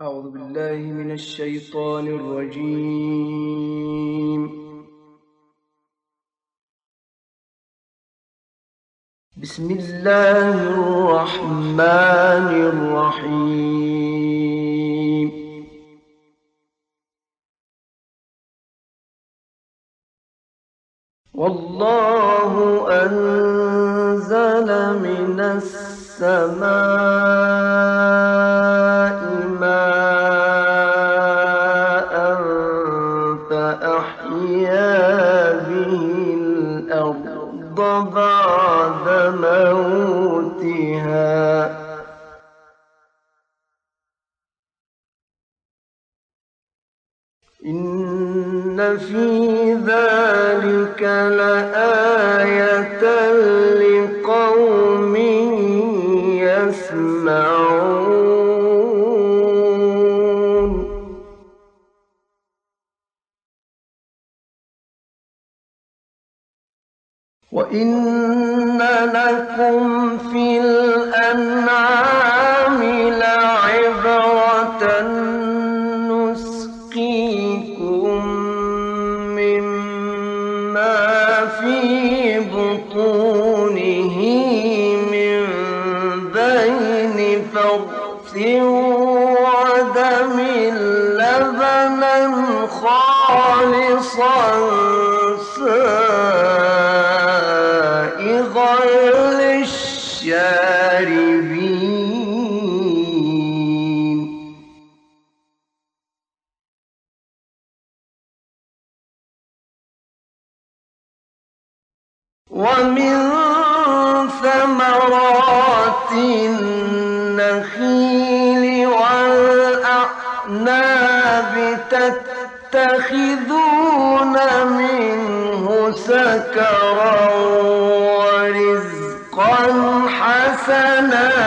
أعوذ بالله من الشيطان الرجيم. بسم الله الرحمن الرحيم. والله أنزل من السماء إن في ذلك لآية لقوم يسمعون. وإن لكم في الأنعام لعبرة للشاربين ومن ثمرات النخيل والأعناب تتخذون منه سكرا. حسنا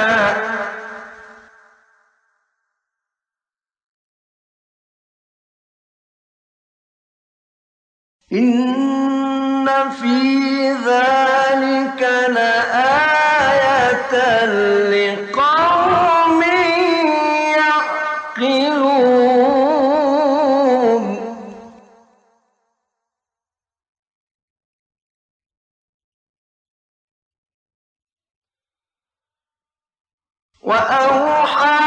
وأوحى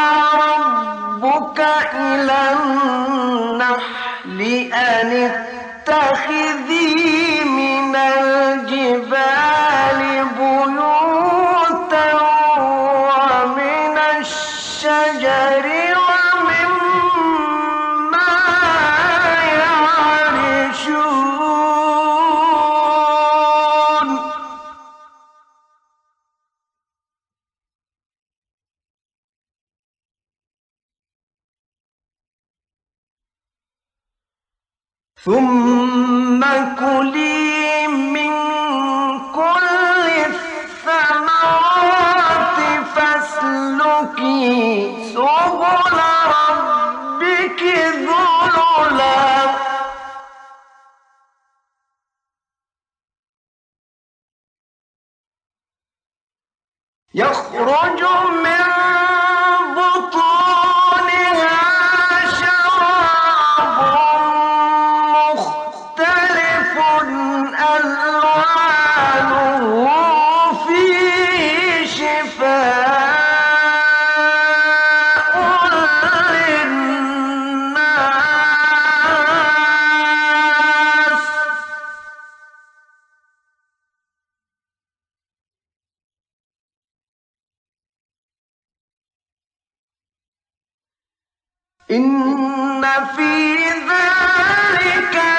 ربك إلى ثم كلي من كل الثمرات فاسلكي سبل ربك ذللا. يخرج من إن في ذلك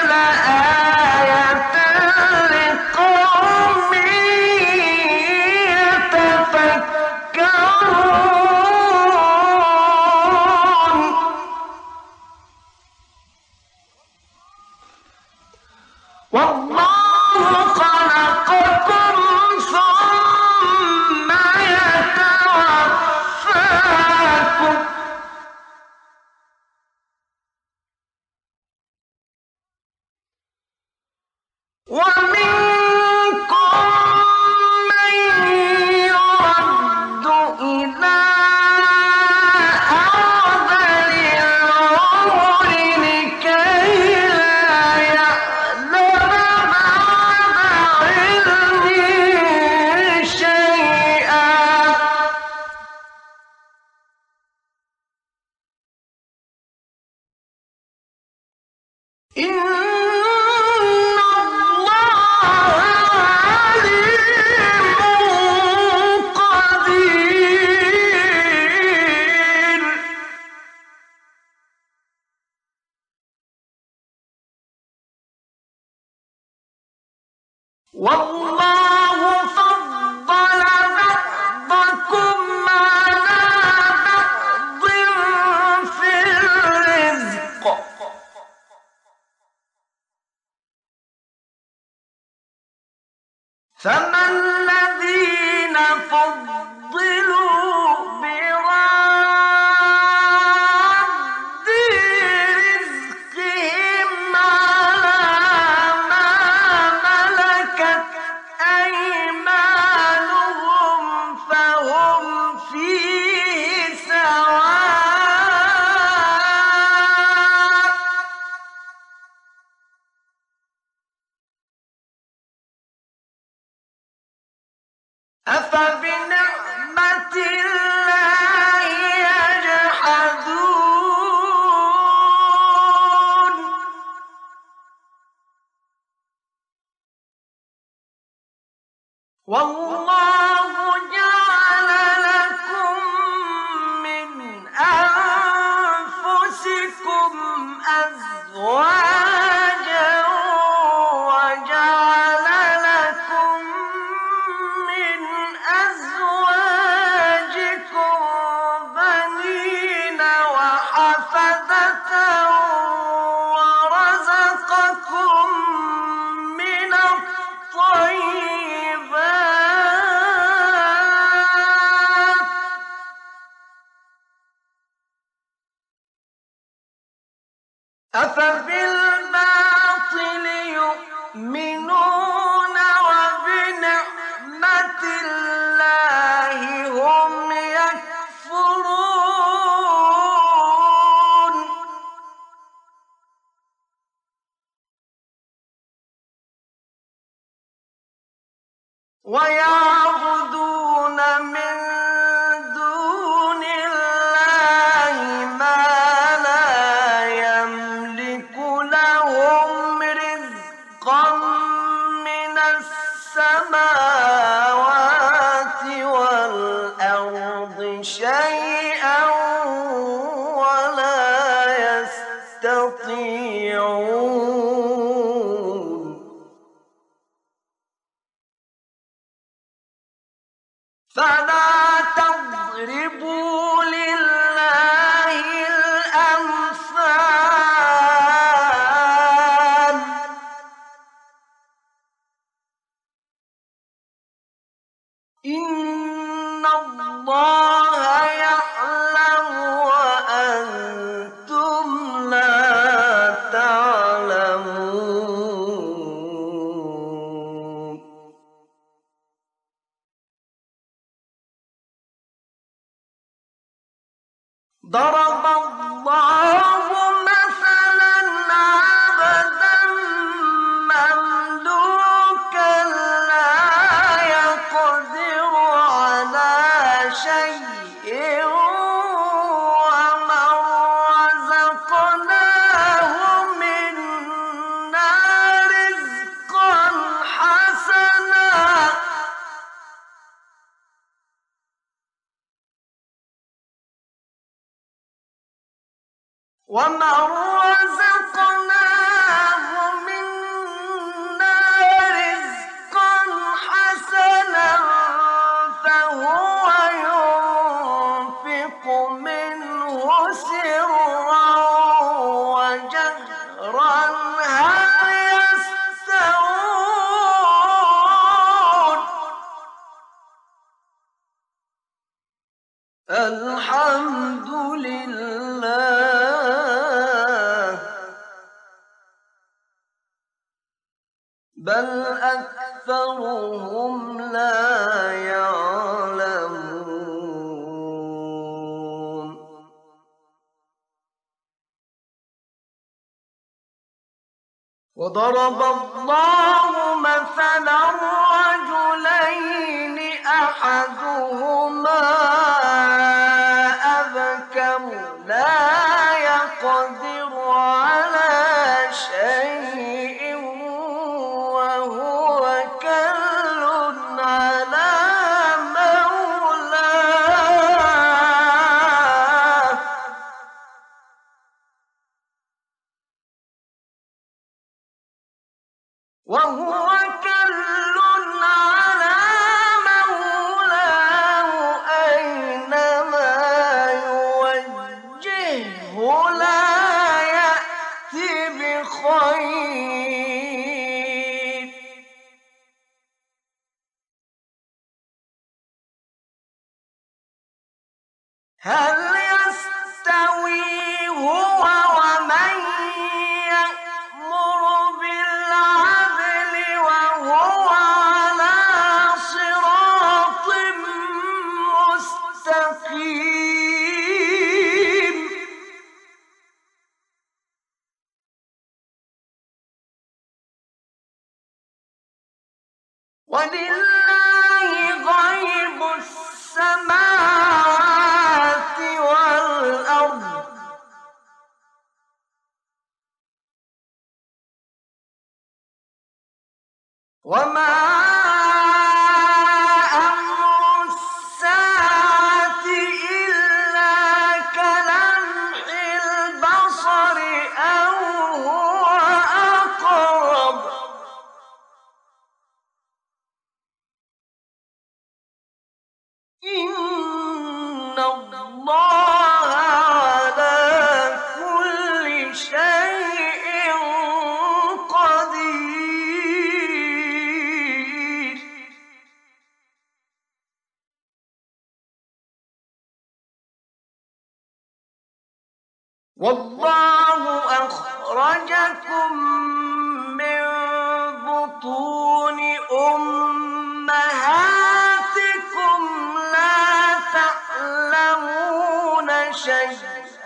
والله فضل بعضكم على بعض في الرزق. فما أفبنعمة الله يجحدون؟ والله أفبال 烦恼。ضرب بل أكثرهم لا يعلمون وضرب الله مثلا رجلين أحدهما أبكم لا يقدر على وما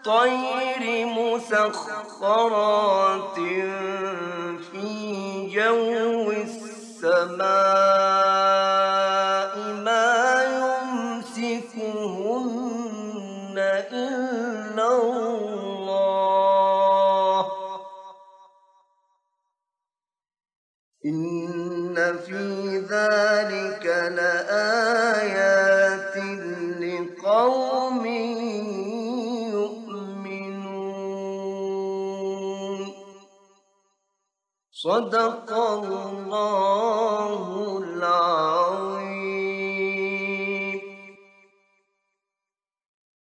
الطير مسخرات في جو السماء ما يمسكهن إلا الله. إن في ذلك لآيات لقوم صدق الله العظيم.